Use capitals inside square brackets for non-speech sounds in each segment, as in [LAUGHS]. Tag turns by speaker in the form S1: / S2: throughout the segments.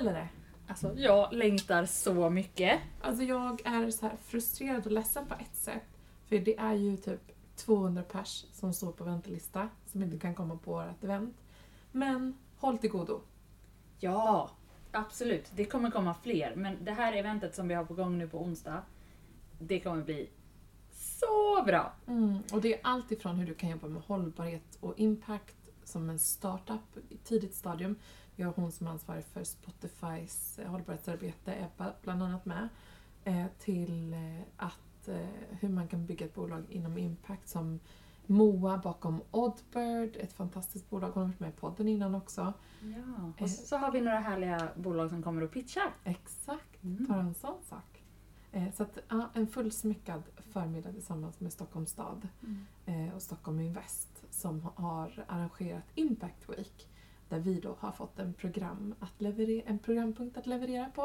S1: det.
S2: Alltså jag längtar så mycket.
S1: Alltså jag är så här frustrerad och ledsen på ett sätt. För det är ju typ 200 pers som står på väntelista som inte kan komma på vårt event. Men håll till godo.
S2: Ja, absolut. Det kommer komma fler. Men det här eventet som vi har på gång nu på onsdag, det kommer bli så bra!
S1: Mm. Och det är allt ifrån hur du kan jobba med hållbarhet och impact som en startup i tidigt stadium. Vi har hon som är ansvarig för Spotifys eh, hållbarhetsarbete, Ebba, bland annat med. Eh, till eh, att, eh, hur man kan bygga ett bolag inom impact som Moa bakom Oddbird, ett fantastiskt bolag. Hon har varit med i podden innan också.
S2: Ja. Och så har vi några härliga bolag som kommer och pitchar.
S1: Exakt,
S2: Mm.
S1: bara en sån sak. Eh, Så att, ja, en fullsmyckad förmiddag tillsammans med Stockholms stad eh, och Stockholm Invest som har arrangerat Impact Week där vi då har fått en, program att leverera, en programpunkt att leverera på.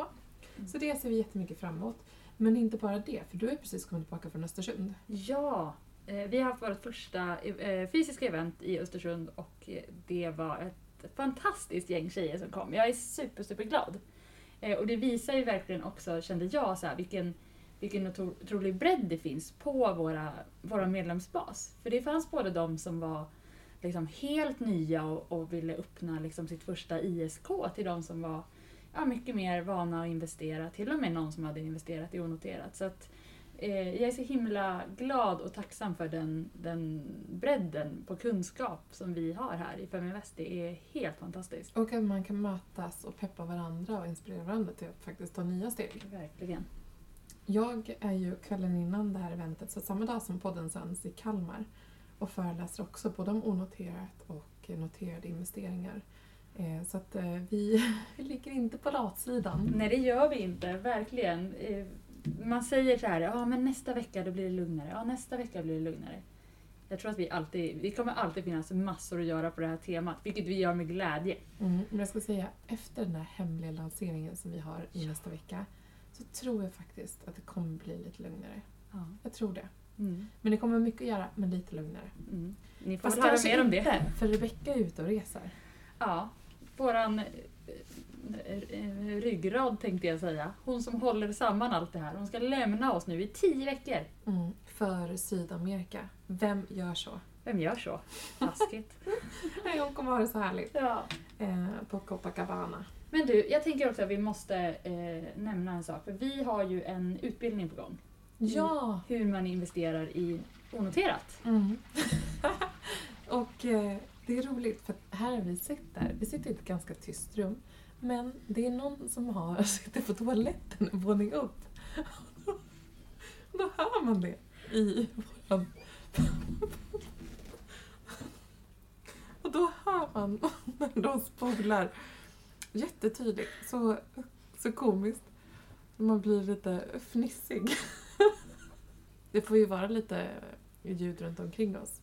S2: Mm.
S1: Så det ser vi jättemycket fram emot. Men inte bara det, för du har precis kommit tillbaka från Östersund.
S2: Ja, eh, vi har haft vårt första eh, fysiska event i Östersund och eh, det var ett fantastiskt gäng tjejer som kom. Jag är super, super glad. Och det visar ju verkligen också, kände jag, så här, vilken, vilken otrolig bredd det finns på våra, våra medlemsbas. För det fanns både de som var liksom helt nya och, och ville öppna liksom sitt första ISK till de som var ja, mycket mer vana att investera, till och med någon som hade investerat i onoterat. Så att, eh, jag är så himla glad och tacksam för den, den bredden på kunskap som vi har här i Feminvest. Det är helt fantastiskt.
S1: Och att man kan mötas och peppa varandra och inspirera varandra till att faktiskt ta nya steg.
S2: Verkligen.
S1: Jag är ju kvällen innan det här eventet, så samma dag som podden sänds i Kalmar och föreläser också både om onoterat och noterade investeringar. Eh, Så att eh, vi, vi [LAUGHS] ligger inte på latsidan.
S2: Nej, det gör vi inte. Verkligen. Eh, Man säger så här, ja men nästa vecka då blir det lugnare. Ja, nästa vecka blir det lugnare. Jag tror att vi alltid, vi kommer alltid finnas massor att göra på det här temat, vilket vi gör med glädje.
S1: Mm, men jag ska säga, efter den här hemliga lanseringen som vi har i nästa vecka så tror jag faktiskt att det kommer bli lite lugnare.
S2: Ja.
S1: Jag tror det.
S2: Mm.
S1: Men det kommer mycket att göra, men lite lugnare.
S2: Mm. Ni får
S1: Fast
S2: höra mer om det.
S1: för Rebecka är ute och reser.
S2: Ja, våran eh, eh, ryggrad tänkte jag säga. Hon som håller samman allt det här. Hon ska lämna oss nu i tio veckor.
S1: Mm, för Sydamerika. Vem gör så?
S2: Vem gör så? Taskigt. [LAUGHS]
S1: Nej, hon kommer ha det så härligt.
S2: ja.
S1: Eh, på Copacabana.
S2: Men du, jag tänker också att vi måste eh, nämna en sak. För vi har ju en utbildning på gång.
S1: Ja!
S2: Hur man investerar i onoterat.
S1: Mm. [LAUGHS] och eh, det är roligt för här vi sitter, vi sitter i ett ganska tyst rum. Men det är någon som har [LAUGHS] sitter på toaletten en våning upp. [LAUGHS] Då hör man det i våran... Och då hör man när de spolar jättetydligt. Så, så komiskt. Man blir lite fnissig. Det får ju vara lite ljud runt omkring oss.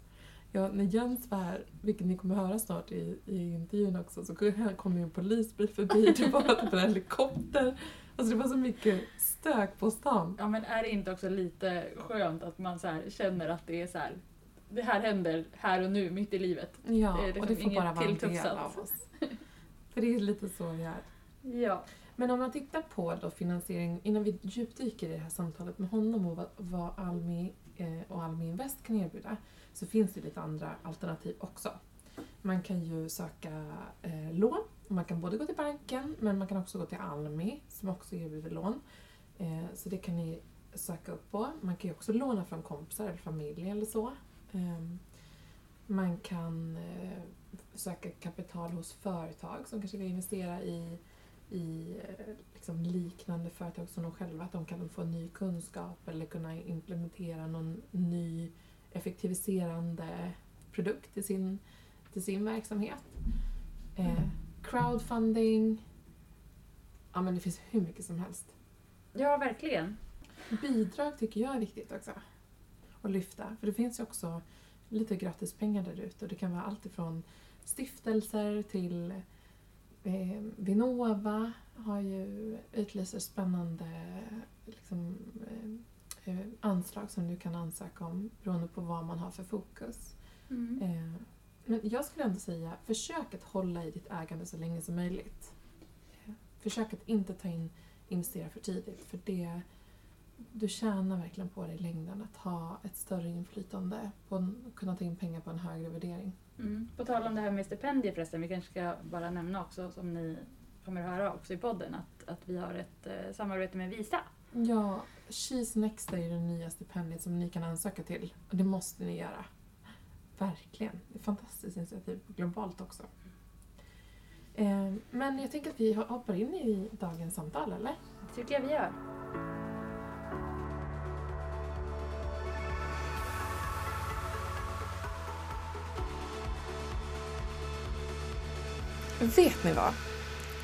S1: Ja, när Jens var här, vilket ni kommer höra snart i, i intervjun också, så kom ju en polisbil förbi, det var typ en helikopter. Alltså det var så mycket stök på stan.
S2: Ja men är det inte också lite skönt att man så känner att det är så här. Det här händer här och nu, mitt i livet.
S1: Ja,
S2: Det liksom
S1: och det får bara vara en del av oss. För det är lite så vi är.
S2: Ja.
S1: Men om man tittar på då finansiering, innan vi djupdyker i det här samtalet med honom och vad, vad Almi eh, och Almi Invest kan erbjuda, så finns det lite andra alternativ också. Man kan ju söka eh, lån, man kan både gå till banken, men man kan också gå till Almi som också erbjuder lån. Eh, så det kan ni söka upp på. Man kan ju också låna från kompisar eller familj eller så. Ehm, man kan eh, söka kapital hos företag som kanske vill investera i i eh, liksom liknande företag som de själva, att de kan få ny kunskap eller kunna implementera någon ny effektiviserande produkt till sin, till sin verksamhet. Eh, crowdfunding. Ja men det finns hur mycket som helst.
S2: ja, verkligen.
S1: Bidrag tycker jag är viktigt också. Att lyfta. För det finns ju också lite gratispengar där ute. Och det kan vara allt ifrån stiftelser till eh, Vinnova har ju utlyser spännande liksom, eh, eh, anslag som du kan ansöka om beroende på vad man har för fokus.
S2: Mm.
S1: Eh, men jag skulle ändå säga, försök att hålla i ditt ägande så länge som möjligt. Eh, försök att inte ta in investera för tidigt för det du tjänar verkligen på det i längden att ha ett större inflytande på att kunna ta in pengar på en högre värdering.
S2: Mm. På tal om det här med stipendier förresten, vi kanske ska bara nämna också som ni kommer att höra också i podden att, att vi har ett eh, samarbete med Visa.
S1: Ja, She's Next är ju det nya stipendiet som ni kan ansöka till och det måste ni göra. Verkligen. Det är ett fantastiskt initiativ globalt också. Eh, men jag tänker att vi hoppar in i dagens samtal, eller?
S2: Det tycker jag vi gör.
S1: Vet ni vad?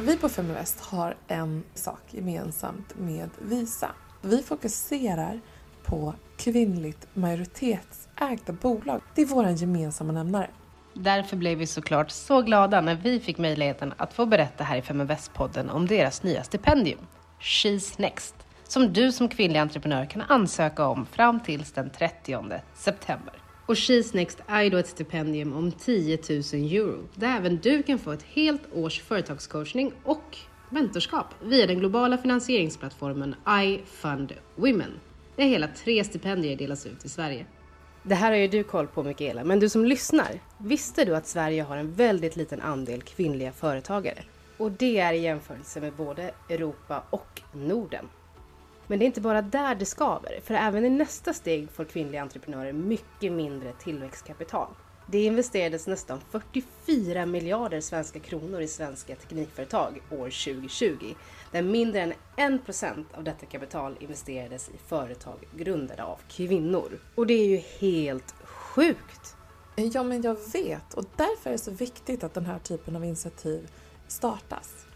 S1: Vi på Feminvest har en sak gemensamt med Visa. Vi fokuserar på kvinnligt majoritetsägda bolag. Det är vår gemensamma nämnare.
S3: Därför blev vi såklart så glada när vi fick möjligheten att få berätta här i Feminvest-podden om deras nya stipendium, She's Next, som du som kvinnlig entreprenör kan ansöka om fram tills den 30 september. Och She's Next är då ett stipendium om 10 000 euro där även du kan få ett helt års företagscoachning och mentorskap via den globala finansieringsplattformen iFund Women. Där hela tre stipendier delas ut i Sverige. Det här har ju du koll på Mikaela, men du som lyssnar, visste du att Sverige har en väldigt liten andel kvinnliga företagare? Och det är i jämförelse med både Europa och Norden. Men det är inte bara där det skaver, för även i nästa steg får kvinnliga entreprenörer mycket mindre tillväxtkapital. Det investerades nästan 44 miljarder svenska kronor i svenska teknikföretag år 2020, där mindre än 1% av detta kapital investerades i företag grundade av kvinnor. Och det är ju helt sjukt!
S1: Ja, men jag vet och därför är det så viktigt att den här typen av initiativ startas.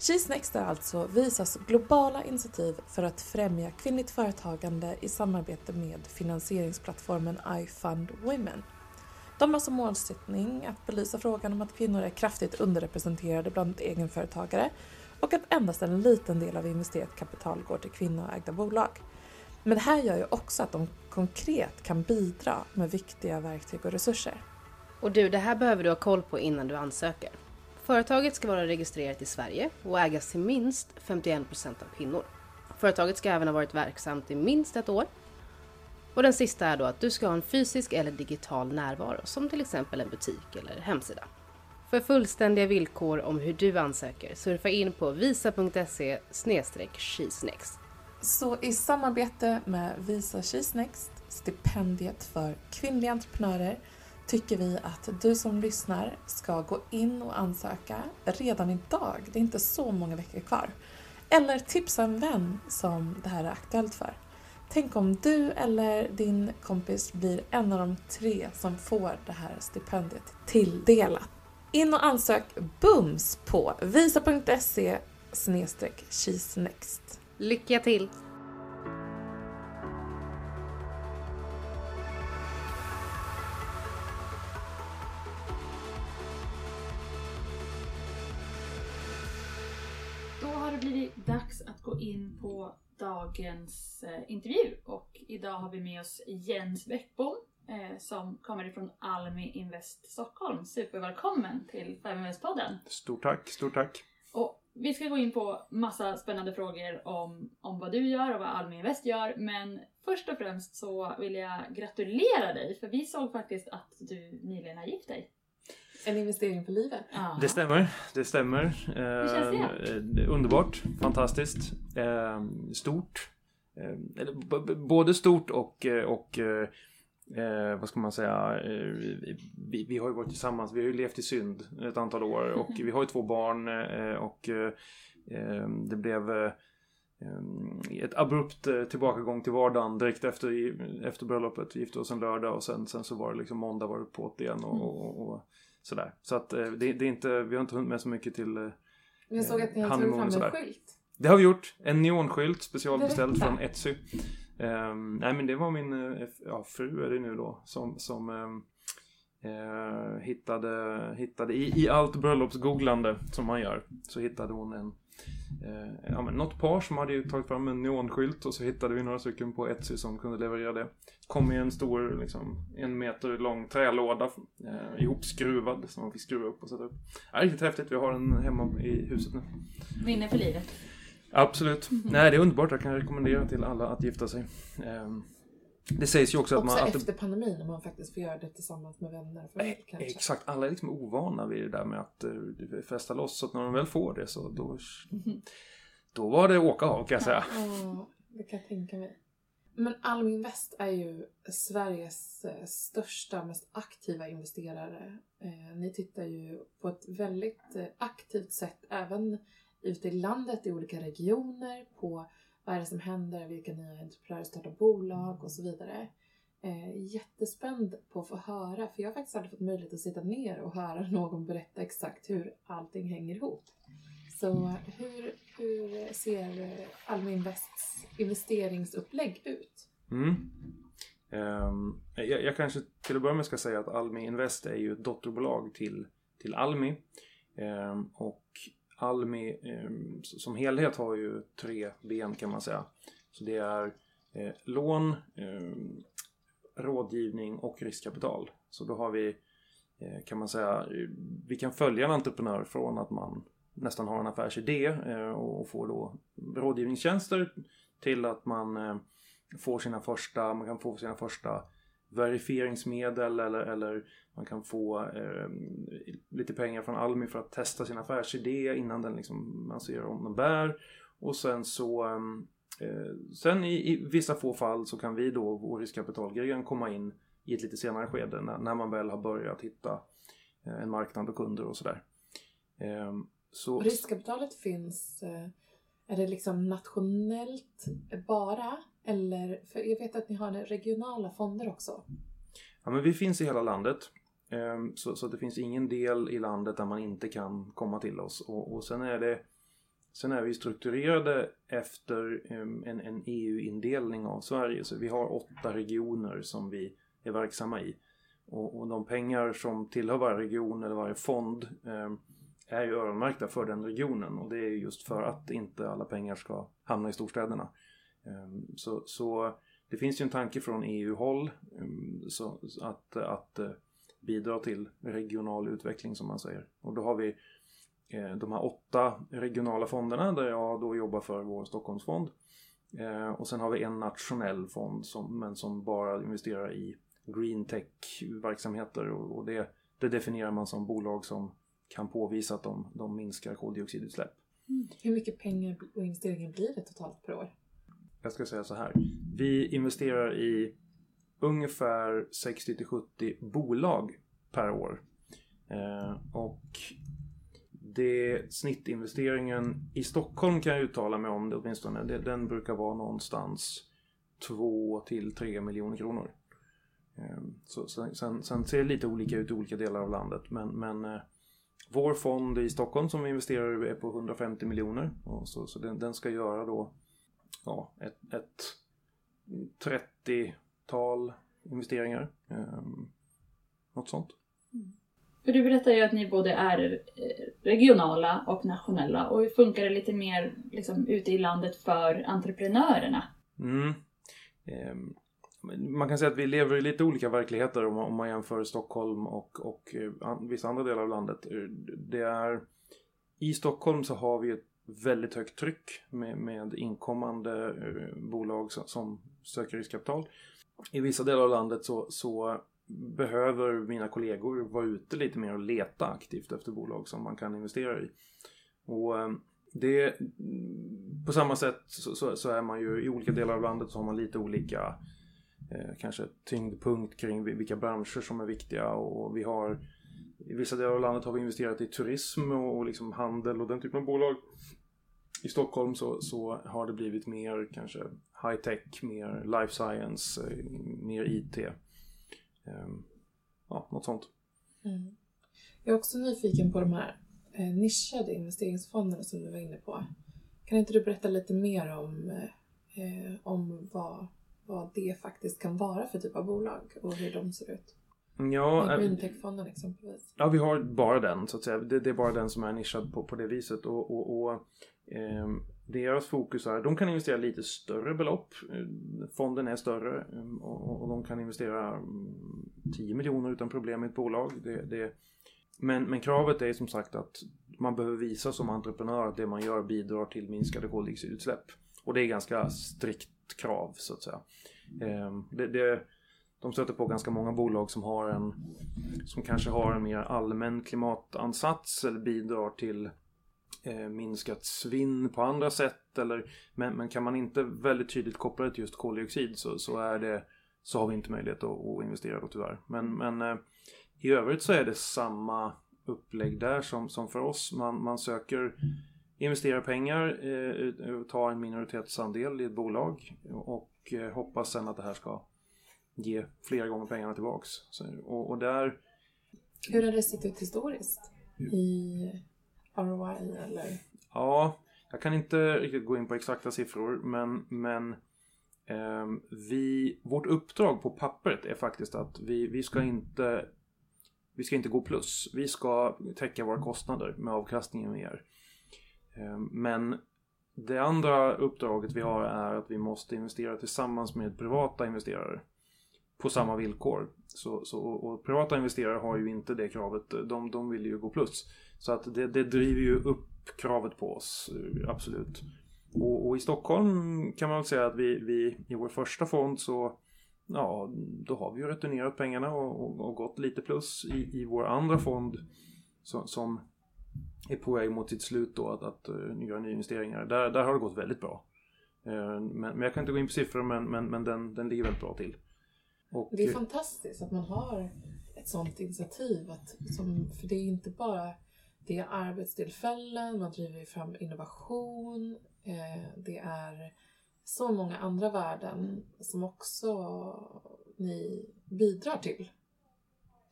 S1: She's Next är alltså Visas globala initiativ för att främja kvinnligt företagande i samarbete med finansieringsplattformen iFund Women. De har som målsättning att belysa frågan om att kvinnor är kraftigt underrepresenterade bland egenföretagare och att endast en liten del av investerat kapital går till kvinnoägda bolag. Men det här gör ju också att de konkret kan bidra med viktiga verktyg och resurser.
S3: Och du, det här behöver du ha koll på innan du ansöker. Företaget ska vara registrerat i Sverige och ägas till minst 51% av kvinnor. Företaget ska även ha varit verksamt i minst ett år. Och den sista är då att du ska ha en fysisk eller digital närvaro som till exempel en butik eller hemsida. För fullständiga villkor om hur du ansöker surfa in på visa.se-cheesenext.
S1: Så i samarbete med Visa Cheesenext, stipendiet för kvinnliga entreprenörer, tycker vi att du som lyssnar ska gå in och ansöka redan idag. Det är inte så många veckor kvar. Eller tipsa en vän som det här är aktuellt för. Tänk om du eller din kompis blir en av de tre som får det här stipendiet tilldelat. In och ansök bums på visa.se next.
S3: Lycka till!
S2: Dagens eh, intervju och idag har vi med oss Jens Bäckbom eh, som kommer ifrån Almi Invest Stockholm. Supervälkommen till Feminvest-podden!
S4: Stort tack, stort tack!
S2: Och vi ska gå in på massa spännande frågor om, om vad du gör och vad Almi Invest gör men först och främst så vill jag gratulera dig för vi såg faktiskt att du nyligen har gift dig.
S1: En investering för livet.
S2: Ja.
S4: Det stämmer, det stämmer.
S2: Hur känns det?
S4: Eh, underbart, fantastiskt, eh, stort. Eh, b- både stort och, eh, och eh, eh, vad ska man säga, eh, vi, vi har ju varit tillsammans, vi har ju levt i synd ett antal år [LAUGHS] och vi har ju två barn eh, och eh, eh, det blev eh, eh, ett abrupt eh, tillbakagång till vardagen direkt efter, efter bröllopet. Vi gifte oss en lördag och sen, sen så var det liksom måndag var det på igen och, och, och sådär. Så att eh, det, det är inte, vi har inte hunnit med så mycket till eh,
S1: Jag såg att ni har tagit fram
S4: sådär.
S1: en skylt.
S4: Det har vi gjort. En neonskylt specialbeställd
S1: Berätta.
S4: från Etsy. Ehm, nej men det var min eh, ja, fru är det nu då som, som ehm, eh, hittade, hittade i, i allt bröllopsgooglande som man gör så hittade hon en, eh, ja, men något par som hade ju tagit fram en neonskylt och så hittade vi några stycken på Etsy som kunde leverera det. Kom i en stor, liksom, en meter lång trälåda eh, ihopskruvad som man fick skruva upp och sätta upp. Ja, riktigt häftigt, vi har den hemma i huset nu.
S2: Minne för livet.
S4: Absolut. [LAUGHS] Nej, det är underbart. Jag kan rekommendera till alla att gifta sig. Ehm, det sägs ju också att
S1: Också
S4: man... Att
S1: efter pandemin när man faktiskt får göra det tillsammans med vänner familj kanske.
S4: Exakt, alla är liksom ovana vid det där med att uh, festa loss. Så att när de väl får det så då, [LAUGHS] då var det åka av kan jag säga.
S1: Ja, det kan jag tänka mig. Men Almi Invest är ju Sveriges eh, största, mest aktiva investerare. Eh, Ni tittar ju på ett väldigt eh, aktivt sätt även ute i landet i olika regioner på vad är det som händer, vilka nya entreprenörer startar bolag och så vidare. Eh, jättespänd på att få höra, för jag har faktiskt aldrig fått möjlighet att sitta ner och höra [LAUGHS] någon berätta exakt hur allting hänger ihop. Så hur, hur ser Almi Invests investeringsupplägg ut?
S4: Mm. Ehm, jag, jag kanske till att börja med ska säga att Almi Invest är ju ett dotterbolag till, till Almi. Ehm, och Almi ehm, som helhet har ju tre ben kan man säga. Så det är eh, lån, ehm, rådgivning och riskkapital. Så då har vi, eh, kan man säga, vi kan följa en entreprenör från att man nästan har en affärsidé eh, och får då rådgivningstjänster till att man eh, får sina första, man kan få sina första verifieringsmedel eller, eller man kan få eh, lite pengar från Almi för att testa sin affärsidé innan den liksom, man ser om den bär. Och sen så ehm, eh, Sen i, i, vissa få fall så kan vi då, vår riskkapitalgren, komma in i ett lite senare skede när, när man väl har börjat hitta eh, en marknad och kunder och sådär. Eh, så,
S1: Riskkapitalet finns, eh, är det liksom nationellt bara? Eller, för jag vet att ni har regionala fonder också.
S4: Ja, men vi finns i hela landet. Ehm, så, så det finns ingen del i landet där man inte kan komma till oss. Och, och sen är det Sen är vi strukturerade efter ehm, en, en EU-indelning av Sverige. Så vi har åtta regioner som vi är verksamma i. Och, och de pengar som tillhör varje region eller varje fond ehm, är ju öronmärkta för den regionen. Och det är just för att inte alla pengar ska hamna i storstäderna. Ehm, så, så det finns ju en tanke från EU-håll ehm, att, att eh, bidra till regional utveckling som man säger. Och då har vi eh, de här åtta regionala fonderna där jag då jobbar för vår Stockholmsfond. Ehm, och sen har vi en nationell fond som, men som bara investerar i green tech-verksamheter och, det, det definierar man som bolag som kan påvisa att de, de minskar koldioxidutsläpp. Mm.
S1: Hur mycket pengar och investeringar blir det totalt per år?
S4: Jag ska säga så här. Vi investerar i ungefär 60-70 bolag per år. Eh, och det snittinvesteringen i Stockholm kan jag uttala mig om det åtminstone. Det, den brukar vara någonstans 2 till 3 miljoner kronor. Eh, så, sen, sen, sen ser det lite olika ut i olika delar av landet. Men, men eh, vår fond i Stockholm som vi investerar i är på 150 miljoner. Och så, så den, den ska göra då ja, ett, ett 30-tal investeringar. Um, något sånt.
S2: För du berättar ju att ni både är eh, regionala och nationella. Och hur funkar det lite mer liksom, ute i landet för entreprenörerna?
S4: Mm. Men man kan säga att vi lever i lite olika verkligheter om man, om man jämför Stockholm och, och eh, an, vissa andra delar av landet. Eh, Det är, I Stockholm så har vi ett väldigt högt tryck med, med inkommande eh, bolag som, som söker riskkapital. I vissa delar av landet så, så behöver mina kollegor vara ute lite mer och leta aktivt efter bolag som man kan investera i. Och eh, det, på samma sätt så, så, så är man ju i olika delar av landet så har man lite olika eh, kanske tyngdpunkt kring vilka branscher som är viktiga och vi har i vissa delar av landet har vi investerat i turism och, och liksom handel och den typen av bolag. I Stockholm så, så har det blivit mer kanske high tech, mer life science, eh, mer IT. Ehm, Ja, något sånt.
S1: Mm. Jag är också nyfiken på de här eh, nischade investeringsfonderna som du var inne på. Kan inte du berätta lite mer om, eh, om vad, vad det faktiskt kan vara för typ av bolag och hur de ser ut?
S4: Ja,
S1: Eh,
S4: eh,
S1: Green Tech-fonden exempelvis.
S4: Ja, vi har bara den så att säga. Det, det är bara den som är nischad på, på det viset. Och, och, och Ehm, deras fokus är, de kan investera lite större belopp. Eh, fonden är större ehm, och, de kan investera mm, 10 miljoner utan problem i ett bolag. Det, det, men, men kravet är som sagt att man behöver visa som entreprenör att det man gör bidrar till minskade koldioxidutsläpp. Och det är ganska strikt krav så att säga. Ehm, det, det, de stöter på ganska många bolag som har en som kanske har en mer allmän klimatansats eller bidrar till eh, minskat svinn på andra sätt. Eller, men, men kan man inte väldigt tydligt koppla det till just koldioxid så, så, är det, så har vi inte möjlighet att, att investera då tyvärr. Men, men eh, i övrigt så är det samma upplägg där som, som för oss. Man, man söker investera pengar, eh, eh ta en minoritetsandel i ett bolag och eh, hoppas sen att det här ska ge flera gånger pengarna tillbaks. Så, och, och där...
S1: Hur har det sett ut historiskt? I ROI eller?
S4: Ja, jag kan inte riktigt gå in på exakta siffror men, men eh, vi, vårt uppdrag på pappret är faktiskt att vi, vi ska inte vi ska inte gå plus. Vi ska täcka våra kostnader med avkastningen vi ger. Eh, men det andra uppdraget vi har är att vi måste investera tillsammans med privata investerare på samma villkor. Så, så, och privata investerare har ju inte det kravet. De, de vill ju gå plus. Så att det, det driver ju upp kravet på oss, absolut. Och, och, i Stockholm kan man väl säga att vi, vi i vår första fond så Ja, då har vi ju returnerat pengarna och, och, och gått lite plus i, i vår andra fond som, som är på väg mot sitt slut då att, att uh, göra nyinvesteringar. Där, där har det gått väldigt bra. Uh, men, men, jag kan inte gå in på siffror men, men, men den, den ligger väldigt bra till.
S1: Och, det är fantastiskt att man har ett sådant initiativ. Att, som, för det är inte bara det är arbetstillfällen, man driver fram innovation. Eh, det är så många andra värden som också ni bidrar till.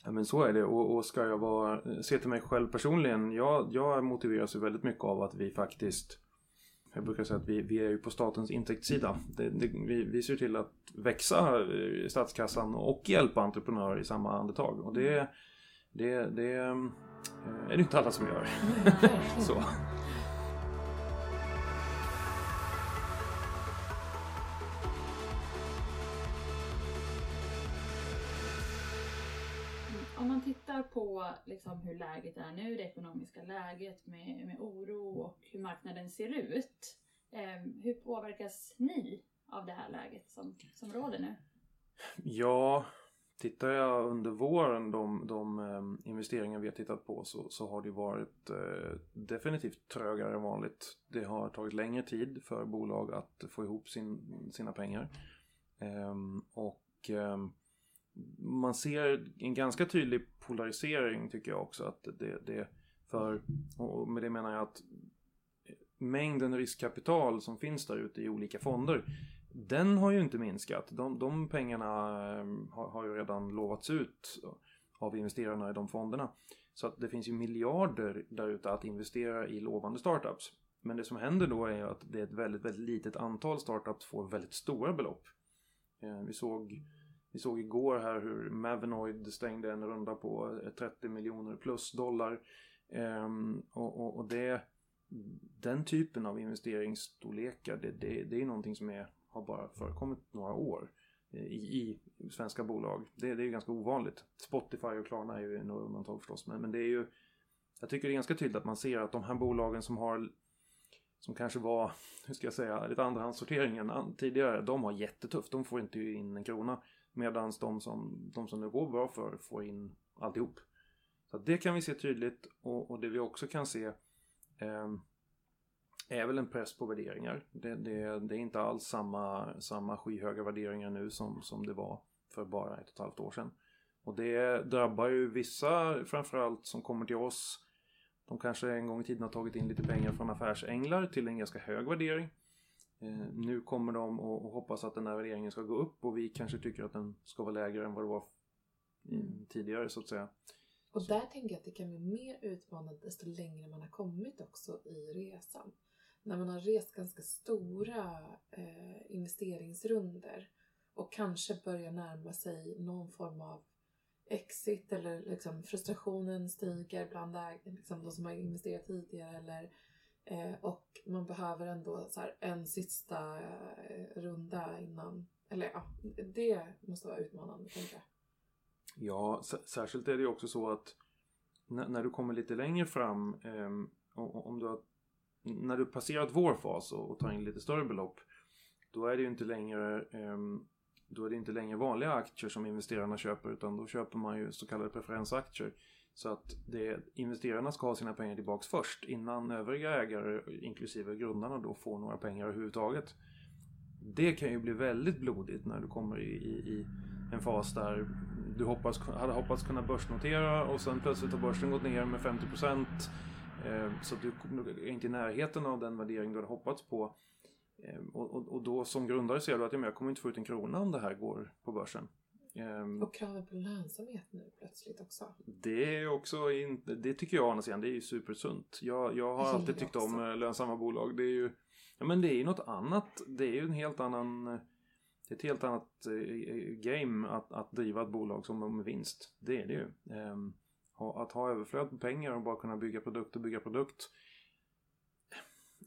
S4: Ja men så är det och, och ska jag vara, se till mig själv personligen, jag, jag motiveras ju väldigt mycket av att vi faktiskt jag brukar säga att vi, vi är ju på statens intäktssida. Det, det, vi, vi ser till att växa statskassan och hjälpa entreprenörer i samma andetag. Och det, det, det eh, är det inte alla som gör. [LAUGHS] så.
S2: Om man tittar på liksom hur läget är nu, det ekonomiska läget med, med oro och hur marknaden ser ut. Eh, hur påverkas ni av det här läget som, som råder nu?
S4: Ja, tittar jag under våren de, de eh, investeringar vi har tittat på så, så har det varit eh, definitivt trögare än vanligt. Det har tagit längre tid för bolag att få ihop sin, sina pengar. Eh, och eh, man ser en ganska tydlig polarisering tycker jag också. att det, det för, och med det menar jag att mängden riskkapital som finns där ute i olika fonder den har ju inte minskat. De, de pengarna eh, har, har, ju redan lovats ut av investerarna i de fonderna. Så att det finns ju miljarder där ute att investera i lovande startups. Men det som händer då är att det är ett väldigt, väldigt litet antal startups får väldigt stora belopp. Eh, vi såg, vi såg igår här hur Mavenoid stängde en runda på eh, 30 miljoner plus dollar. Ehm, och, och, och det den typen av investeringsstorlekar, det, det, det är någonting som är, har bara förekommit några år eh, i, i svenska bolag. Det, det är ganska ovanligt. Spotify och Klarna är ju några undantag förstås, men, men det är ju jag tycker det är ganska tydligt att man ser att de här bolagen som har som kanske var, [LAUGHS] hur ska jag säga, lite andrahandssortering än tidigare, de har jättetufft. De får inte in en krona. Medan de som, de som det går bra för får in alltihop. Så det kan vi se tydligt och, och det vi också kan se eh, är väl en press på värderingar. Det, det, det, är inte alls samma, samma skyhöga värderingar nu som, som det var för bara ett och ett halvt år sedan. Och det drabbar ju vissa framförallt som kommer till oss. De kanske en gång i tiden har tagit in lite pengar från affärsänglar till en ganska hög värdering. Eh, nu kommer de och, och hoppas att den här värderingen ska gå upp och vi kanske tycker att den ska vara lägre än vad det var tidigare så att säga.
S1: Och där tänker jag att det kan bli mer utmanande desto längre man har kommit också i resan. När man har rest ganska stora eh, investeringsrunder och kanske börjar närma sig någon form av exit eller liksom frustrationen stiger bland liksom de som har investerat tidigare eller Eh, och man behöver ändå så här, en sista eh, runda innan. Eller ja, det måste vara utmanande tänker jag.
S4: Ja, särskilt är det också så att när, när du kommer lite längre fram, eh, om du har, när du passerat vår fas och, och tar in lite större belopp, då är det ju inte längre ehm, då är det inte längre vanliga aktier som investerarna köper utan då köper man ju så kallade preferensaktier. Så att det, investerarna ska ha sina pengar tillbaks först innan övriga ägare, inklusive grundarna, då får några pengar överhuvudtaget. Det kan ju bli väldigt blodigt när du kommer i, i, i en fas där du hoppas, hade hoppats kunna börsnotera och sen plötsligt har börsen gått ner med 50% så att du är inte i närheten av den värdering du hade hoppats på. Eh, och, och, och då som grundare ser du att jag kommer inte få ut en krona om det här går på börsen. Eh,
S1: Och kraven på lönsamhet nu plötsligt också.
S4: det är också inte, det tycker jag å andra sidan, det är ju supersunt. Jag, jag har
S1: Jag
S4: alltid tyckt
S1: det
S4: om
S1: också.
S4: eh, lönsamma bolag. Det är ju, ja men det är ju något annat. Det är ju en helt annan, eh, det är ett helt annat eh, game att, att driva ett bolag som går med vinst. Det är det ju. Ha- att ha överflöd på pengar och bara kunna bygga produkt och bygga produkt.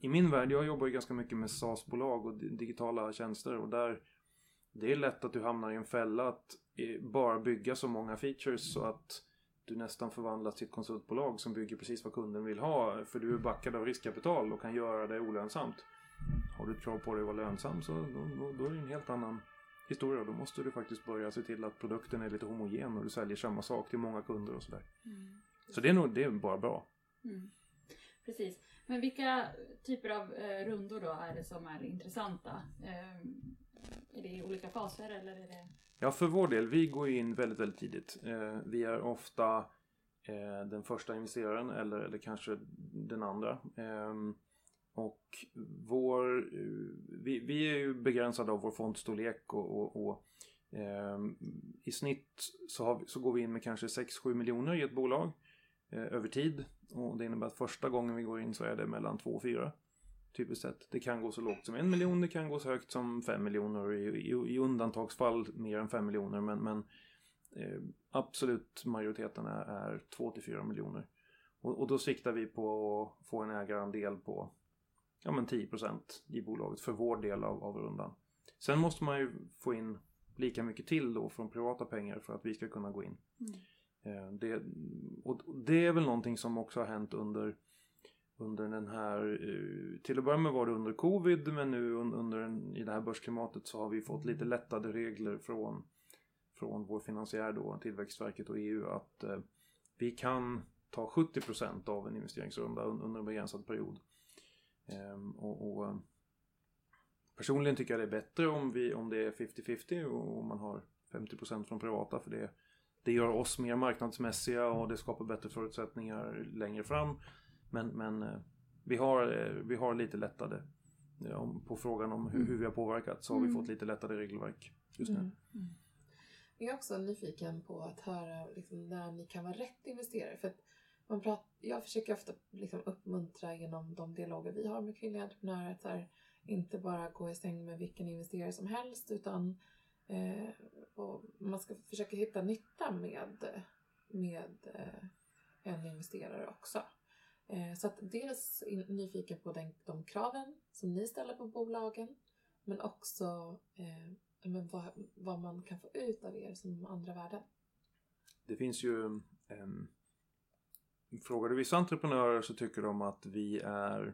S4: I min värld, jag jobbar ju ganska mycket med SaaS-bolag och digitala tjänster och där det är lätt att du hamnar i en fälla att eh, bara bygga så många features så att du nästan förvandlas till ett konsultbolag som bygger precis vad kunden vill ha för du är backad av riskkapital och kan göra det olönsamt. Har du ett krav på dig att vara lönsam så då, då, då är det en helt annan historia. Då måste du faktiskt börja se till att produkten är lite homogen och du säljer samma sak till många kunder och sådär. Så det är nog det är bara bra.
S2: Mm. Precis. Men vilka typer av eh, rundor då är det som är intressanta? Eh, är det i olika faser eller är det...
S4: Ja, för vår del, vi går ju in väldigt, väldigt tidigt. Eh, vi är ofta eh, den första investeraren eller, eller kanske den andra. Och vår, eh, vi, vi är ju begränsade av vår fondstorlek och, och, och eh, i snitt så, har vi, så går vi in med kanske 6-7 miljoner i ett bolag eh, över tid. Och det innebär att första gången vi går in så är det mellan 2 och 4 typiskt sett. Det kan gå så lågt som en miljon, det kan gå så högt som 5 miljoner. I, i, i undantagsfall mer än 5 miljoner. Men, men eh, absolut majoriteten är, är två till fyra miljoner. Och, och då siktar vi på att få en ägarandel på ja, men 10% i bolaget för vår del av, av rundan. Sen måste man ju få in lika mycket till då från privata pengar för att vi ska kunna gå in. Eh, Det, och det är väl någonting som också har hänt under under den här, eh, till att börja med var det under covid men nu un- under i det här börsklimatet så har vi fått lite lättade regler från, från vår finansiär då, Tillväxtverket och EU att eh, vi kan ta 70% av en investeringsrunda un- under en begränsad period. Ehm, och, och, eh, personligen tycker jag det är bättre om, vi, om det är 50-50 och om man har 50% från privata för det, det gör oss mer marknadsmässiga och det skapar bättre förutsättningar längre fram. Men, men eh, vi, har, eh, vi har lite lättade. På frågan om hur, hur vi har påverkat så har vi
S2: Mm.
S4: fått lite lättade regelverk just nu.
S1: Mm. Jag är också nyfiken på att höra liksom, när ni kan vara rätt investerare. För att man pratar, jag försöker ofta liksom, uppmuntra genom de dialoger vi har med kvinnliga entreprenörer att här, inte bara gå i säng med vilken investerare som helst utan eh, och man ska försöka hitta nytta med, med eh, en investerare också. Eh, så att dels är nyfiken på den, de kraven som ni ställer på bolagen men också eh, men vad, vad man kan få ut av er som andra värden.
S4: Det finns ju... Um, frågar du vissa entreprenörer så tycker de att vi är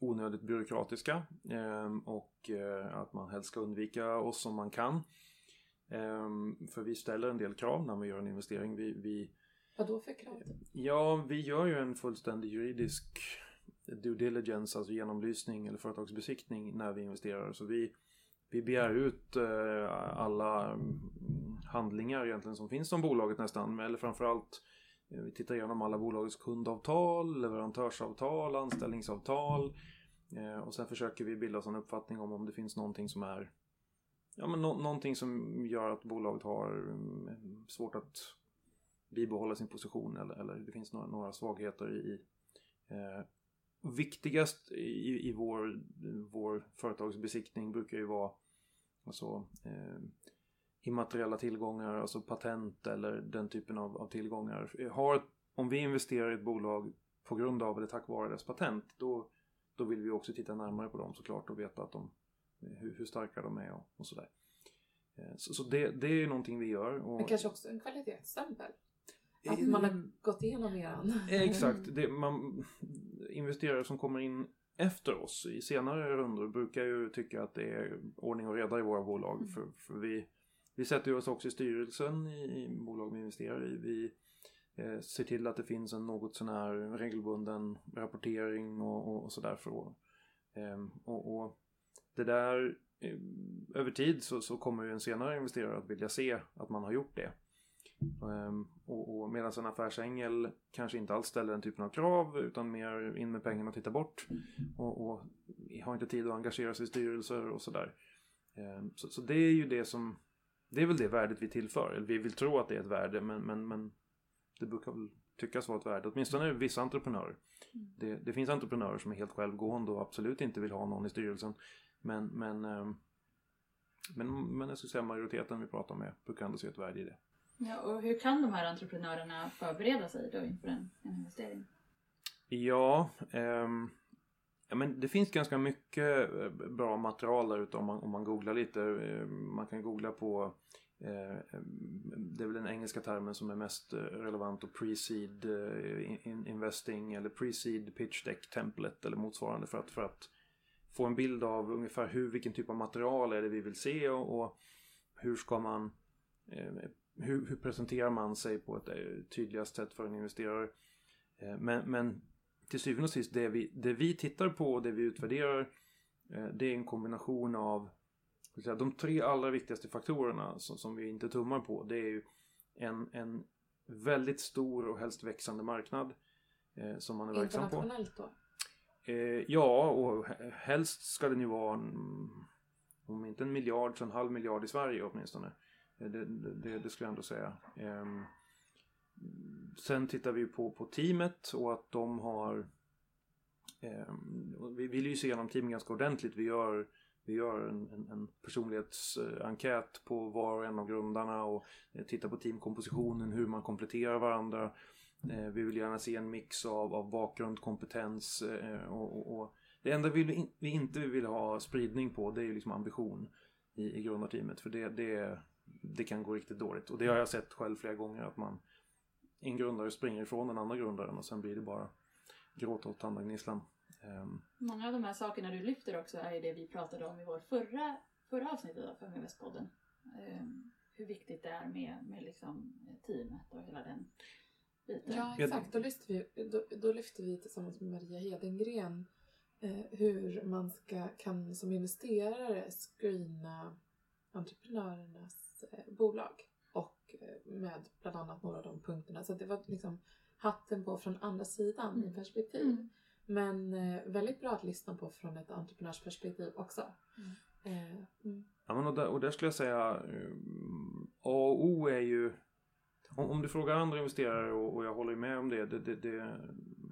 S4: onödigt byråkratiska ehm, och eh, att man helst ska undvika oss om man kan. Ehm, för vi ställer en del krav när vi gör en investering. Vi, vi,
S1: Vad då för krav?
S4: Ja, vi gör ju en fullständig juridisk due diligence, alltså genomlysning eller företagsbesiktning när vi investerar. Så vi, vi begär ut eh, alla mm, handlingar egentligen som finns om bolaget nästan, eller framförallt Eh, vi tittar igenom alla bolagets kundavtal, leverantörsavtal, anställningsavtal eh, och sen försöker vi bilda oss en uppfattning om om det finns någonting som är Ja men no någonting som gör att bolaget har mm, svårt att bibehålla sin position eller, eller det finns några, några svagheter i. Eh, viktigast i, i vår, vår företagsbesiktning brukar ju vara alltså, eh, immateriella tillgångar, alltså patent eller den typen av, av tillgångar. Har, om vi investerar i ett bolag på grund av eller tack vare dess patent, då, då vill vi också titta närmare på dem såklart och veta att de, hur, hur starka de är och, och sådär. Eh, så, så det, det är någonting vi gör. Och,
S1: Men kanske också en kvalitetsstämpel. Att man har gått igenom eran.
S4: Eh, Exakt. Det, man, investerare som kommer in efter oss i senare rundor brukar ju tycka att det är ordning och reda i våra bolag.
S1: Mm.
S4: För, för vi, vi sätter ju oss också i styrelsen i, i bolag vi investerar i. Vi eh, ser till att det finns en något sån här regelbunden rapportering och, och, och sådär. Eh, och, och det där, eh, över tid så, så kommer ju en senare investerare att vilja se att man har gjort det. Ehm, och, och medan en affärsängel kanske inte alls ställer den typen av krav utan mer in med pengarna och titta bort. Och, och har inte tid att engagera sig i styrelser och sådär. Ehm, så, så det är ju det som det är väl det värdet vi tillför. Eller vi vill tro att det är ett värde men, men, men det brukar väl tyckas vara ett värde. Åtminstone vissa entreprenörer. Det, det finns entreprenörer som är helt självgående och absolut inte vill ha någon i styrelsen. Men, men, ehm, men, men jag skulle säga majoriteten vi pratar med brukar ändå se ett värde i det.
S2: Ja, och hur kan de här entreprenörerna förbereda sig då inför en, en investering?
S4: Ja, ehm, ja, men det finns ganska mycket eh, bra material där ute om man, om man googlar lite. Eh, man kan googla på eh, det är väl den engelska termen som är mest relevant och pre-seed investing eller pre-seed pitch deck template eller motsvarande för att, för att få en bild av ungefär hur, vilken typ av material är det vi vill se och, och hur ska man hur, hur presenterar man sig på ett tydligast sätt för en investerare. Men, men till syvende och sist, det vi, det vi tittar på och det vi utvärderar eh, det är en kombination av säga, de tre allra viktigaste faktorerna som, som vi inte tummar på. Det är ju en, en väldigt stor och helst växande marknad eh, som man är verksam på.
S1: Internationellt då?
S4: Eh, ja, och he- helst ska den ju vara en, om inte en miljard så en halv miljard i Sverige åtminstone. Eh, Det, det, det skulle jag ändå säga. Ehm, sen tittar vi på, på teamet och att de har Eh, vi vill ju se igenom teamet ganska ordentligt. Vi gör, vi gör en, en, en personlighetsenkät på var och en av grundarna och eh, tittar på teamkompositionen, hur man kompletterar varandra. Eh, Vi vill gärna se en mix av, av bakgrund, kompetens eh, och, och, och det enda vi, in, vi inte vill ha spridning på det är ju liksom ambition i, i grundarteamet för det, det, det kan gå riktigt dåligt och det har jag sett själv flera gånger att man en grundare springer ifrån den andra grundaren och sen blir det bara gråta åt tandagnisslan. Ehm,
S2: Många av de här sakerna du lyfter också är ju det vi pratade om i vårt förra, förra avsnittet av Feminvestpodden. Um, hur viktigt det är med, med liksom teamet och hela den biten.
S1: Ja, exakt. Då lyfter, vi, då, då lyfter vi tillsammans med Maria Hedengren eh, hur man ska, kan som investerare screena entreprenörernas eh, bolag. Eh, med bland annat några av de punkterna. Så det var liksom hatten på från andra sidan i
S2: Mm.
S1: perspektiv.
S2: Mm.
S1: Men eh, väldigt bra att lyssna på från ett entreprenörsperspektiv också. Eh, mm.
S4: Ja, men och, där, och där skulle jag säga eh, A och O är ju om, om du frågar andra investerare och, och jag håller ju med om det, det, det, det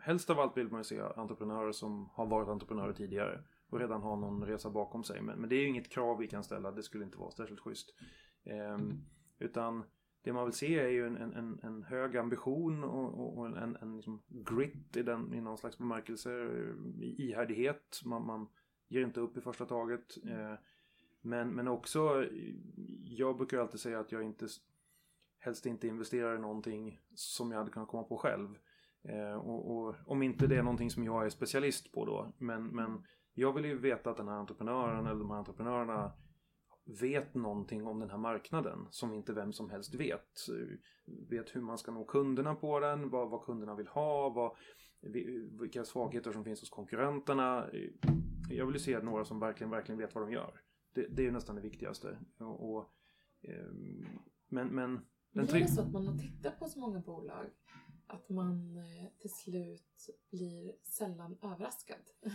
S4: Helst av allt vill man ju se entreprenörer som har varit entreprenörer tidigare och redan har någon resa bakom sig. Men, men det är ju inget krav vi kan ställa, det skulle inte vara särskilt schysst. Ehm, utan det man vill se är ju en, en, en, en hög ambition och, och, och en, en liksom grit i, den, i någon slags bemärkelse. Ihärdighet, man, man ger inte upp i första taget. Eh, men, men också, jag brukar alltid säga att jag inte helst inte investerar i någonting som jag hade kunnat komma på själv. Eh, och, och om inte det är någonting som jag är specialist på då. Men, men jag vill ju veta att den här entreprenören eller de här entreprenörerna vet någonting om den här marknaden som inte vem som helst vet. Vet hur man ska nå kunderna på den, vad, vad kunderna vill ha, vad, vi- vilka svagheter som finns hos konkurrenterna. Jag vill ju se några som verkligen, verkligen vet vad de gör. Det, det är ju nästan det viktigaste. Och, och, ehm, men, men den
S1: Blir det så att man har tittat på så många bolag att man eh, till slut blir sällan överraskad? [LAUGHS]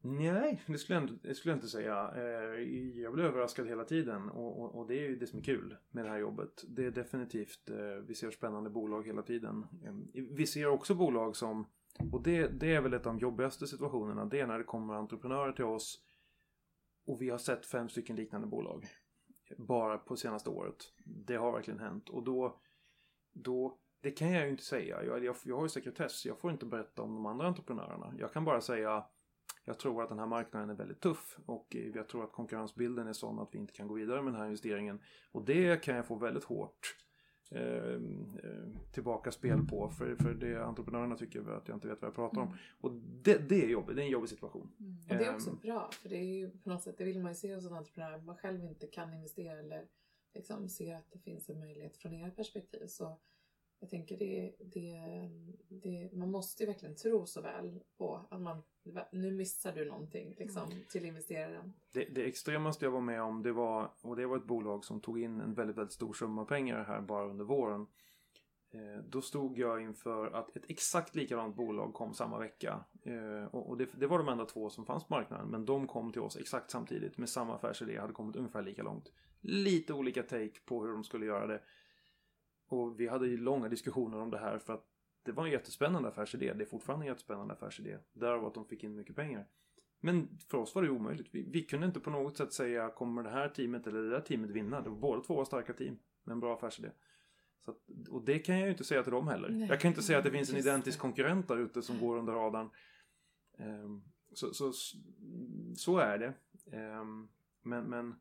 S4: Nej, det skulle, jag inte, skulle jag inte säga. Eh, Jag blir överraskad hela tiden och, och, och det är ju det som är kul med det här jobbet. Det är definitivt, eh, vi ser spännande bolag hela tiden. Eh, Vi ser också bolag som, och det, det är väl ett av de jobbigaste situationerna, det är när det kommer entreprenörer till oss och vi har sett fem stycken liknande bolag. Bara på senaste året. Det har verkligen hänt och då, då det kan jag ju inte säga. Jag, jag, jag har ju sekretess, jag får inte berätta om de andra entreprenörerna. Jag kan bara säga jag tror att den här marknaden är väldigt tuff och eh, jag tror att konkurrensbilden är sån att vi inte kan gå vidare med den här investeringen. Och det kan jag få väldigt hårt eh, eh, tillbaka spel på för, för det entreprenörerna tycker att jag inte vet vad jag pratar om. Och det, det är jobbigt, det är en jobbig situation.
S1: Och det är också
S4: Ehm.
S1: bra, för det är ju på något sätt, det vill man ju se hos en entreprenör. Man själv inte kan investera eller liksom ser att det finns en möjlighet från ert perspektiv. Så jag tänker det, det, det, man måste ju verkligen tro så väl på att man, nu missar du någonting liksom till investeraren.
S4: Det, det extremaste jag var med om det var, och det var ett bolag som tog in en väldigt, väldigt stor summa pengar här bara under våren. Eh, då stod jag inför att ett exakt likadant bolag kom samma vecka. Eh, och och det, det var de enda två som fanns på marknaden. Men de kom till oss exakt samtidigt med samma affärsidé. Hade kommit ungefär lika långt. Lite olika take på hur de skulle göra det. Och vi hade ju långa diskussioner om det här för att det var en jättespännande affärsidé. Det är fortfarande en jättespännande affärsidé. Därav att de fick in mycket pengar. Men för oss var det omöjligt. Vi, vi kunde inte på något sätt säga kommer det här teamet eller det där teamet vinna. Det var båda två var starka team med en bra affärsidé. Så att, och det kan jag ju inte säga till dem heller.
S1: Nej.
S4: Jag kan inte säga att det finns en identisk konkurrent där ute som går under radarn. Ehm, så, så, så är det. Ehm, men, men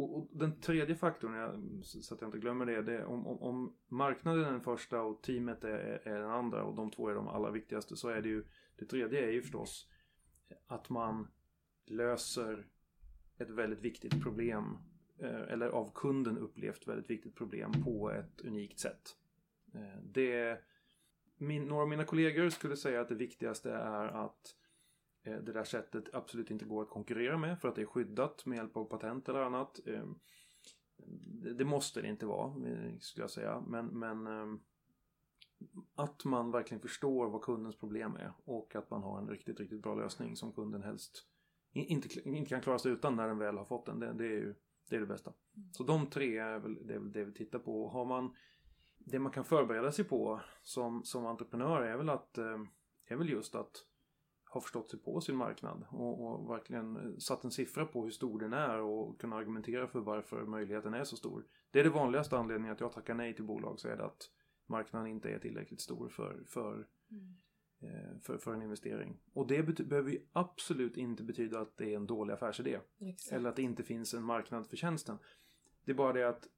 S4: och, och den tredje faktorn, jag, så att jag inte glömmer det, det är om, om, om marknaden är den första och teamet är, är den andra och de två är de allra viktigaste så är det ju, det tredje är ju förstås att man löser ett väldigt viktigt problem eh, eller av kunden upplevt väldigt viktigt problem på ett unikt sätt. Eh, det, min, några av mina kollegor skulle säga att det viktigaste är att eh, Eh, det där sättet absolut inte går att konkurrera med för att det är skyddat med hjälp av patent eller annat. Eh, det måste det inte vara, eh, skulle jag säga. Men, men att man verkligen förstår vad kundens problem är och att man har en riktigt, riktigt bra lösning som kunden helst inte, inte kan klara sig utan när den väl har fått den. Det, det är ju det, är det bästa. Så de tre är väl det, är väl det vi tittar på. Har man det man kan förbereda sig på som, som entreprenör är väl att är väl just att ha förstått sig på sin marknad och, och verkligen satt en siffra på hur stor den är och kunna argumentera för varför möjligheten är så stor. Det är det vanligaste anledningen att jag tackar nej till bolag så är det att marknaden inte är tillräckligt stor för, för, eh, för, för en investering. Och det behöver ju absolut inte betyda att det är en dålig affärsidé.
S1: Exakt.
S4: Eller att det inte finns en marknad för tjänsten. Det är bara det att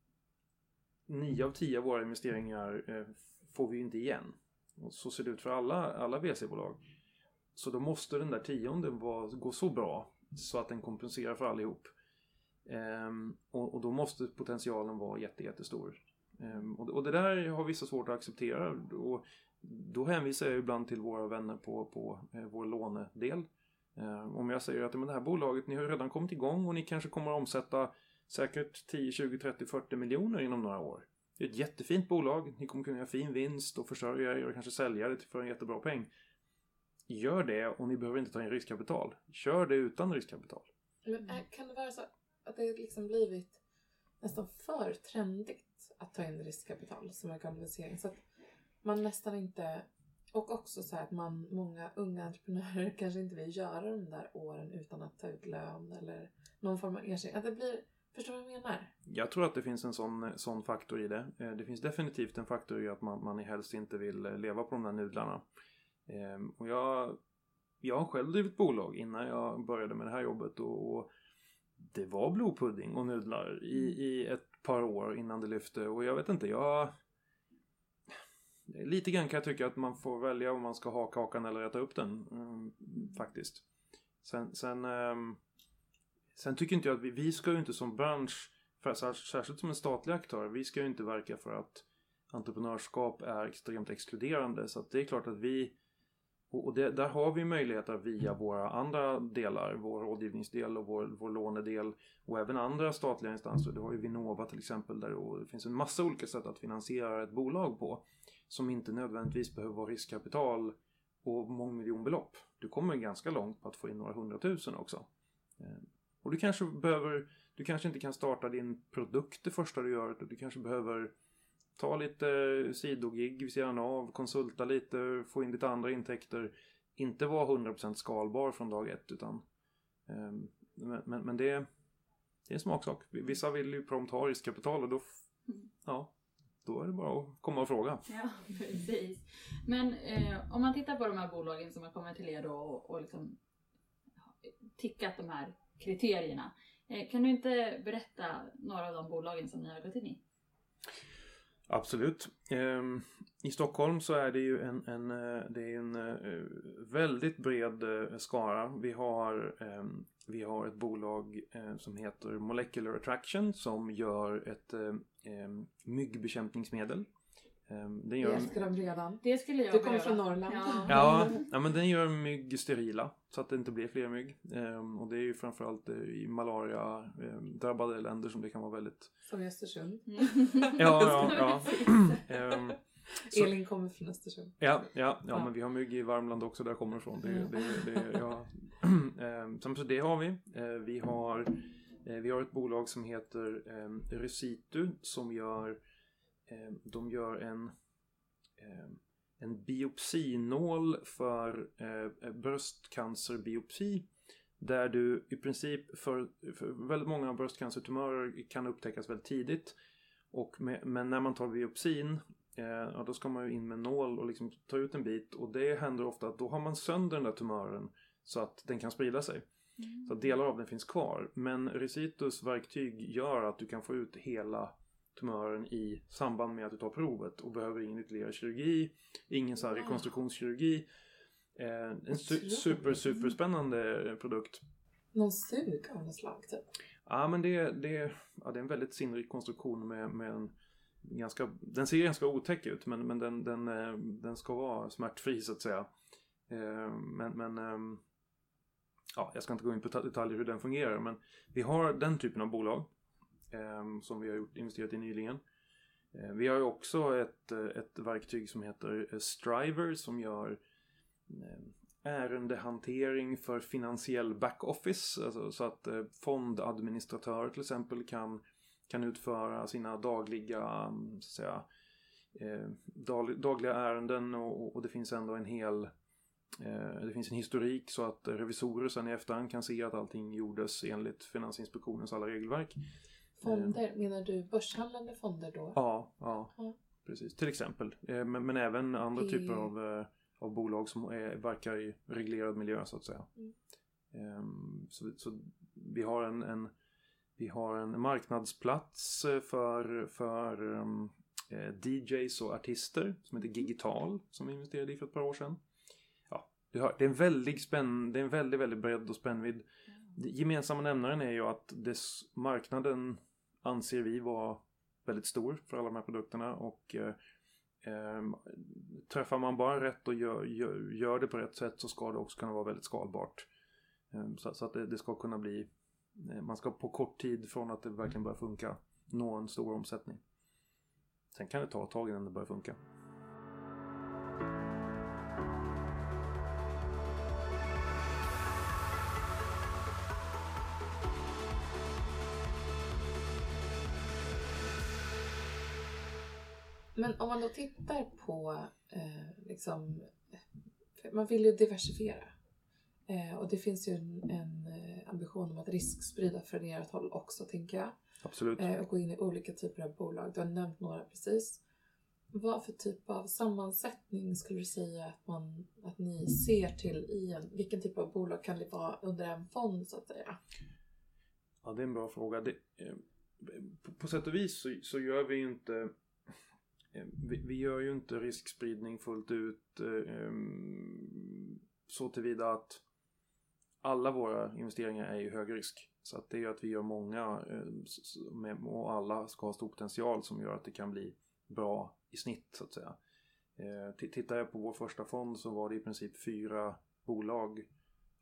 S4: nio av tio av våra investeringar eh, får vi ju inte igen. Och så ser det ut för alla, alla VC-bolag. Så då måste den där tionde vara, gå så bra så att den kompenserar för allihop. Ehm, och, och då måste potentialen vara jätte, jättestor. Ehm, och, och det där har vissa svårt att acceptera. Och då hänvisar jag ibland till våra vänner på, på eh, vår lånedel. Ehm, om jag säger att men det här bolaget, ni har redan kommit igång och ni kanske kommer att omsätta säkert 10, 20, 30, 40 miljoner inom några år. Det är ett jättefint bolag, ni kommer kunna göra fin vinst och försörja er och kanske sälja det för en jättebra peng. Gör det och ni behöver inte ta in riskkapital. Kör det utan riskkapital.
S1: Men är, kan det vara så att det liksom blivit nästan för trendigt att ta in riskkapital som en kvalificering? Så att man nästan inte... Och också så här att man, många unga entreprenörer [LAUGHS] kanske inte vill göra de där åren utan att ta ut lön eller någon form av ersättning. Att det blir... Förstår du vad jag menar?
S4: Jag tror att det finns en sån, sån faktor i det. Eh, Det finns definitivt en faktor i att man, man helst inte vill leva på de där nudlarna. Ehm, Och jag, jag har själv drivit bolag innan jag började med det här jobbet och, det var blodpudding och nudlar i, i ett par år innan det lyfte och jag vet inte, jag... Lite grann kan jag tycka att man får välja om man ska ha kakan eller äta upp den, mm, faktiskt. Sen, sen, ehm, sen tycker inte jag att vi, vi ska ju inte som bransch, för, sär- särskilt som en statlig aktör, vi ska ju inte verka för att entreprenörskap är extremt exkluderande. Så att det är klart att vi och och det, där har vi möjligheter via våra andra delar, vår rådgivningsdel och vår, vår lånedel och även andra statliga instanser. Du har ju Vinnova till exempel där det finns en massa olika sätt att finansiera ett bolag på som inte nödvändigtvis behöver vara riskkapital och mångmiljonbelopp. Du kommer ganska långt på att få in några hundratusen också. Eh, och du kanske behöver, du kanske inte kan starta din produkt det första du gör, du kanske behöver ta lite sidogig vid sidan av, konsulta lite, få in lite andra intäkter. Inte vara 100% skalbar från dag ett utan ehm, men, men, men det, det är en smaksak. Vissa vill ju prompt ha riskkapital och då f- ja, då är det bara att komma och fråga.
S2: Ja, [LAUGHS] precis. Men eh, om man tittar på de här bolagen som har kommit till er då och, och liksom tickat de här kriterierna. Eh, kan du inte berätta några av de bolagen som ni har gått in i?
S4: Absolut. Ehm, I Stockholm så är det ju en, en, eh, det är en eh, väldigt bred eh, skara. Vi har, ehm, vi har ett bolag som heter Molecular Attraction som gör ett ehm, myggbekämpningsmedel.
S1: Den gör... Jag älskar dem redan.
S2: Det skulle jag
S1: Du kommer från Norrland.
S4: Ja. ja, ja, men den gör mygg sterila så att det inte blir fler mygg. Ehm, och det är ju framförallt i malaria ehm, drabbade länder som det kan vara väldigt...
S1: Som i Östersund.
S4: Mm. [LAUGHS] ja, ja, ja.
S1: ehm, så... Elin kommer från Östersund.
S4: Ja, ja, ja, ja, men vi har mygg i Värmland också där jag kommer ifrån. Det, det, det, ja. [CLEARS THROAT] ehm, så det har vi. Ehm, vi har eh, vi har ett bolag som heter eh, Recitu som gör Eh, de gör en, eh, en biopsinål för eh, bröstcancerbiopsi. Där du i princip för, för väldigt många bröstcancertumörer kan upptäckas väldigt tidigt. Och med, men när man tar biopsin ja, då ska man ju in med nål och liksom ta ut en bit. Och det händer ofta att då har man sönder den där tumören så att den kan sprida sig. Mm. Så att delar av den finns kvar. Men Recitus verktyg gör att du kan få ut hela tumören i samband med att du tar provet och behöver ingen ytterligare kirurgi, ingen så här rekonstruktionskirurgi. Eh, en su super, super spännande produkt.
S1: Någon sug av något slag typ?
S4: Ja, men det, det, ja, det är en väldigt sinnrik konstruktion med, med en ganska, den ser ganska otäck ut men, men den, den, eh, den ska vara smärtfri så att säga. Eh, men, men ehm, ja, jag ska inte gå in på detaljer hur den fungerar men vi har den typen av bolag Ehm, som vi har gjort, investerat i nyligen. Eh, vi har ju också ett, ett verktyg som heter eh, Striver som gör ehm, ärendehantering för finansiell backoffice. Alltså, så att eh, fondadministratörer till exempel kan, kan utföra sina dagliga mm, så att säga, eh, dagliga ärenden och, och, det finns ändå en hel eh, det finns en historik så att revisorer sen i efterhand kan se att allting gjordes enligt Finansinspektionens alla regelverk.
S1: Fonder, menar du börshandlande fonder då?
S4: Ja, ja, ja. precis. Till exempel. Eh, men, men även andra typer av, eh, av bolag som är, verkar i reglerad miljö så att säga. Mm. Ehm, så, så, vi har en, en, vi har en marknadsplats eh, för, för um, DJs och artister som heter Gigital som vi investerade i för ett par år sedan. Ja, det är en väldigt spänn, det är en väldigt, väldigt bredd och spännvidd. Mm. Gemensamma nämnaren är ju att dess marknaden anser vi vara väldigt stor för alla de här produkterna och eh, ehm, träffar man bara rätt och gör, gör, gör, det på rätt sätt så ska det också kunna vara väldigt skalbart. Eh, så, så, att det, det, ska kunna bli, eh, man ska på kort tid från att det verkligen börjar funka nå en stor omsättning. Sen kan det ta ett tag innan det börjar funka.
S1: Men om man då tittar på eh, liksom, man vill ju diversifiera. Eh, och det finns ju en, en eh, ambition om att risksprida från ert håll också, tänker jag.
S4: Absolut.
S1: Eh, och gå in i olika typer av bolag. Du har nämnt några precis. Vad för typ av sammansättning skulle du säga att, man, att ni ser till i en... Vilken typ av bolag kan det vara under en fond så att säga?
S4: Ja, det är en bra fråga. Det, eh, på, på sätt och vis så, så gör vi inte vi, vi, gör ju inte riskspridning fullt ut eh, så tillvida att alla våra investeringar är ju hög risk. Så att det är att vi gör många eh, och alla ska ha stor potential som gör att det kan bli bra i snitt så att säga. Tittar jag på vår första fond så var det i princip fyra bolag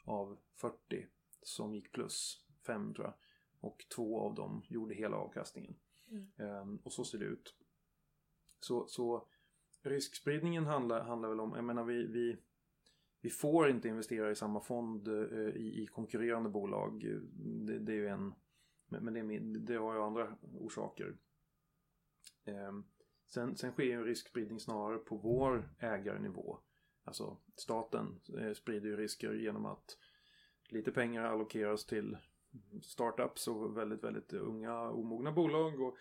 S4: av 40 som gick plus, fem tror jag. Och två av dem gjorde hela avkastningen. Mm. Och så ser det ut. Så, så riskspridningen handlar, handlar väl om, jag menar vi, vi, vi får inte investera i samma fond eh, i, i konkurrerande bolag. Det, det är ju en, men det, är, det har ju andra orsaker. Ehm, sen, sen sker ju en riskspridning snarare på vår ägarnivå. Alltså staten eh, sprider ju risker genom att lite pengar allokeras till startups och väldigt, väldigt unga omogna bolag. Och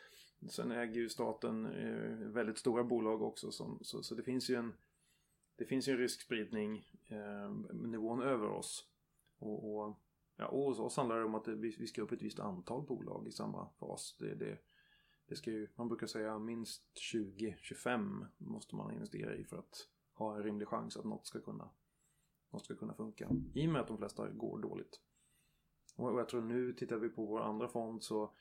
S4: Sen äger ju staten eh, väldigt stora bolag också som, så, så det finns ju en det finns ju en riskspridning eh, nivån över oss. Och, och Ja, och hos oss handlar det om att det, vi, vi ska upp ett visst antal bolag i samma fas. Det, det, det ska ju, man brukar säga minst 20-25 måste man investera i för att ha en rimlig chans att något ska kunna, något ska kunna funka. I och med att de flesta går dåligt. Och jag tror nu tittar vi på vår andra fond så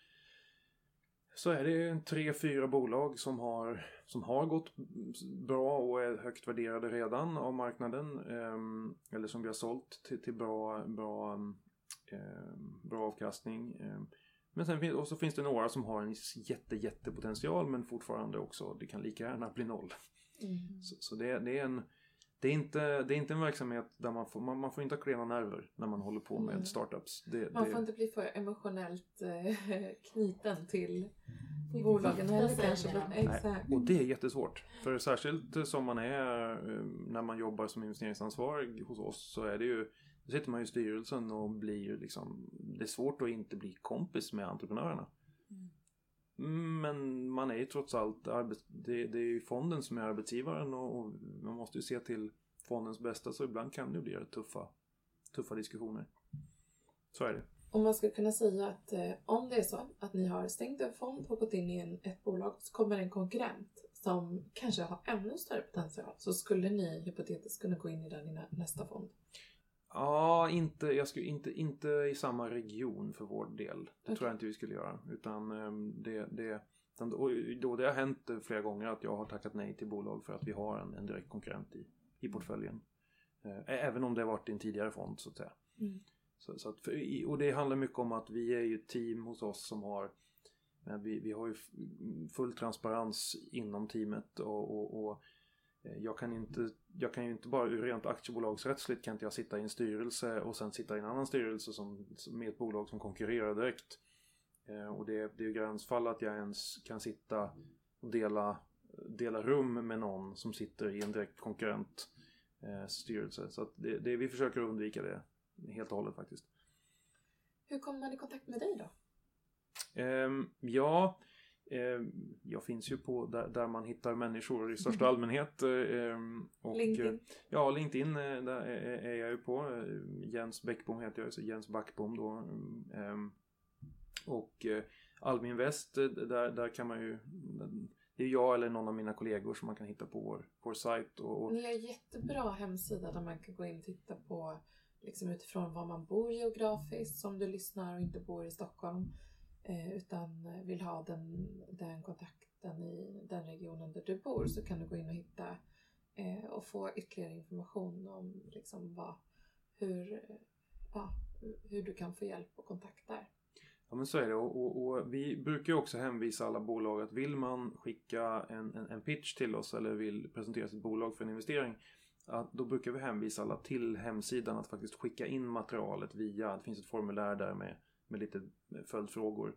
S4: så är det tre, fyra bolag som har, som har gått bra och är högt värderade redan av marknaden. Eh, eller som vi har sålt till, till bra, bra, eh, bra avkastning. Eh, men sen och så finns det några som har en jätte, jättepotential men fortfarande också, det kan lika gärna bli noll. Mm. Så, så det, det, är en det är, inte, det är inte en verksamhet där man får, man, man får inte ha klena nerver när man håller på med mm. startups. Det,
S1: man får inte bli för emotionellt eh, [LAUGHS] knuten till bolagen heller kanske.
S4: Exakt. och det är jättesvårt. För särskilt som man är eh, när man jobbar som investeringsansvarig hos oss så är det ju då sitter man i styrelsen och blir liksom Det är svårt att inte bli kompis med entreprenörerna. Men man är ju trots allt arbets, det, det är ju fonden som är arbetsgivaren och, och, man måste ju se till fondens bästa så ibland kan det bli tuffa, tuffa diskussioner. Så är det.
S1: Om man skulle kunna säga att eh, om det är så att ni har stängt en fond och gått in i en, ett bolag så kommer en konkurrent som kanske har ännu större potential så skulle ni hypotetiskt kunna gå in i den i nästa fond?
S4: Ja, inte, jag skulle, inte, inte i samma region för vår del. Det okay. tror jag inte vi skulle göra. Utan ehm, det, det, och då det har hänt flera gånger att jag har tackat nej till bolag för att vi har en, en direkt konkurrent i, i portföljen. Eh, även om det har varit i en tidigare fond så att säga. Mm. Så, så att, och det handlar mycket om att vi är ju ett team hos oss som har vi, vi har ju full transparens inom teamet och, och, och Eh, jag kan, inte, jag kan ju inte bara rent aktiebolagsrättsligt kan inte jag sitta i en styrelse och sen sitta i en annan styrelse som, med ett bolag som konkurrerar direkt. Eh, och det, det är ju gränsfall att jag ens kan sitta och dela, dela rum med någon som sitter i en direkt konkurrent eh, styrelse. Så det, det, vi försöker undvika det helt och hållet faktiskt.
S1: Hur kommer man i kontakt med dig då?
S4: Um, ja, Eh, jag finns ju på där, där, man hittar människor i största [LAUGHS] allmänhet. Eh, och, LinkedIn? Ja, LinkedIn eh, där är, jag ju på. Jens Bäckbom heter jag, så Jens Backbom då. Och Almin Väst, där, där kan man ju det är jag eller någon av mina kollegor som man kan hitta på vår, vår sajt. Och, och...
S1: Ni har jättebra hemsida där man kan gå in och titta på liksom utifrån var man bor geografiskt, som du lyssnar och inte bor i Stockholm. Eh, utan vill ha den, den kontakten i den regionen där du bor så kan du gå in och hitta eh, och få ytterligare information om liksom vad, hur, ja, hur du kan få hjälp och kontakt där.
S4: Ja men så är det och, och, och, vi brukar ju också hänvisa alla bolag att vill man skicka en, en, en, pitch till oss eller vill presentera sitt bolag för en investering att då brukar vi hänvisa alla till hemsidan att faktiskt skicka in materialet via, det finns ett formulär där med med lite följdfrågor.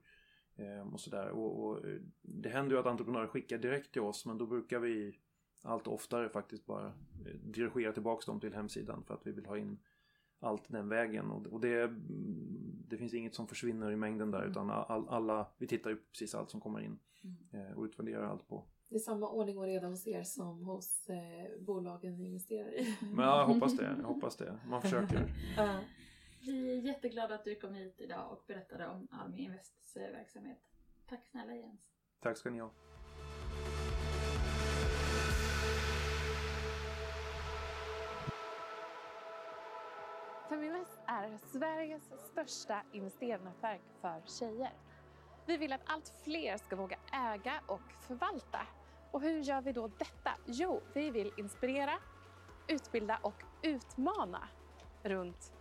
S4: Eh, och sådär. Och, och, eh, det händer ju att entreprenörer skickar direkt till oss men då brukar vi allt oftare faktiskt bara eh, dirigera tillbaks dem till hemsidan för att vi vill ha in allt den vägen. Och, det, det finns inget som försvinner i mängden där mm. utan all, alla, vi tittar ju på precis allt som kommer in mm. och utvärderar allt på.
S1: Det är samma ordning och reda hos er som hos eh, bolagen ni investerar i.
S4: Men jag hoppas det, [LAUGHS] jag hoppas det. Man försöker.
S2: Vi är jätteglada att du kom hit idag och berättade om Almi Invests verksamhet. Tack snälla Jens.
S4: Tack ska ni ha.
S1: Feminvest är Sveriges största investeringsnätverk för tjejer. Vi vill att allt fler ska våga äga och förvalta. Och hur gör vi då detta? Jo, vi vill inspirera, utbilda och utmana runt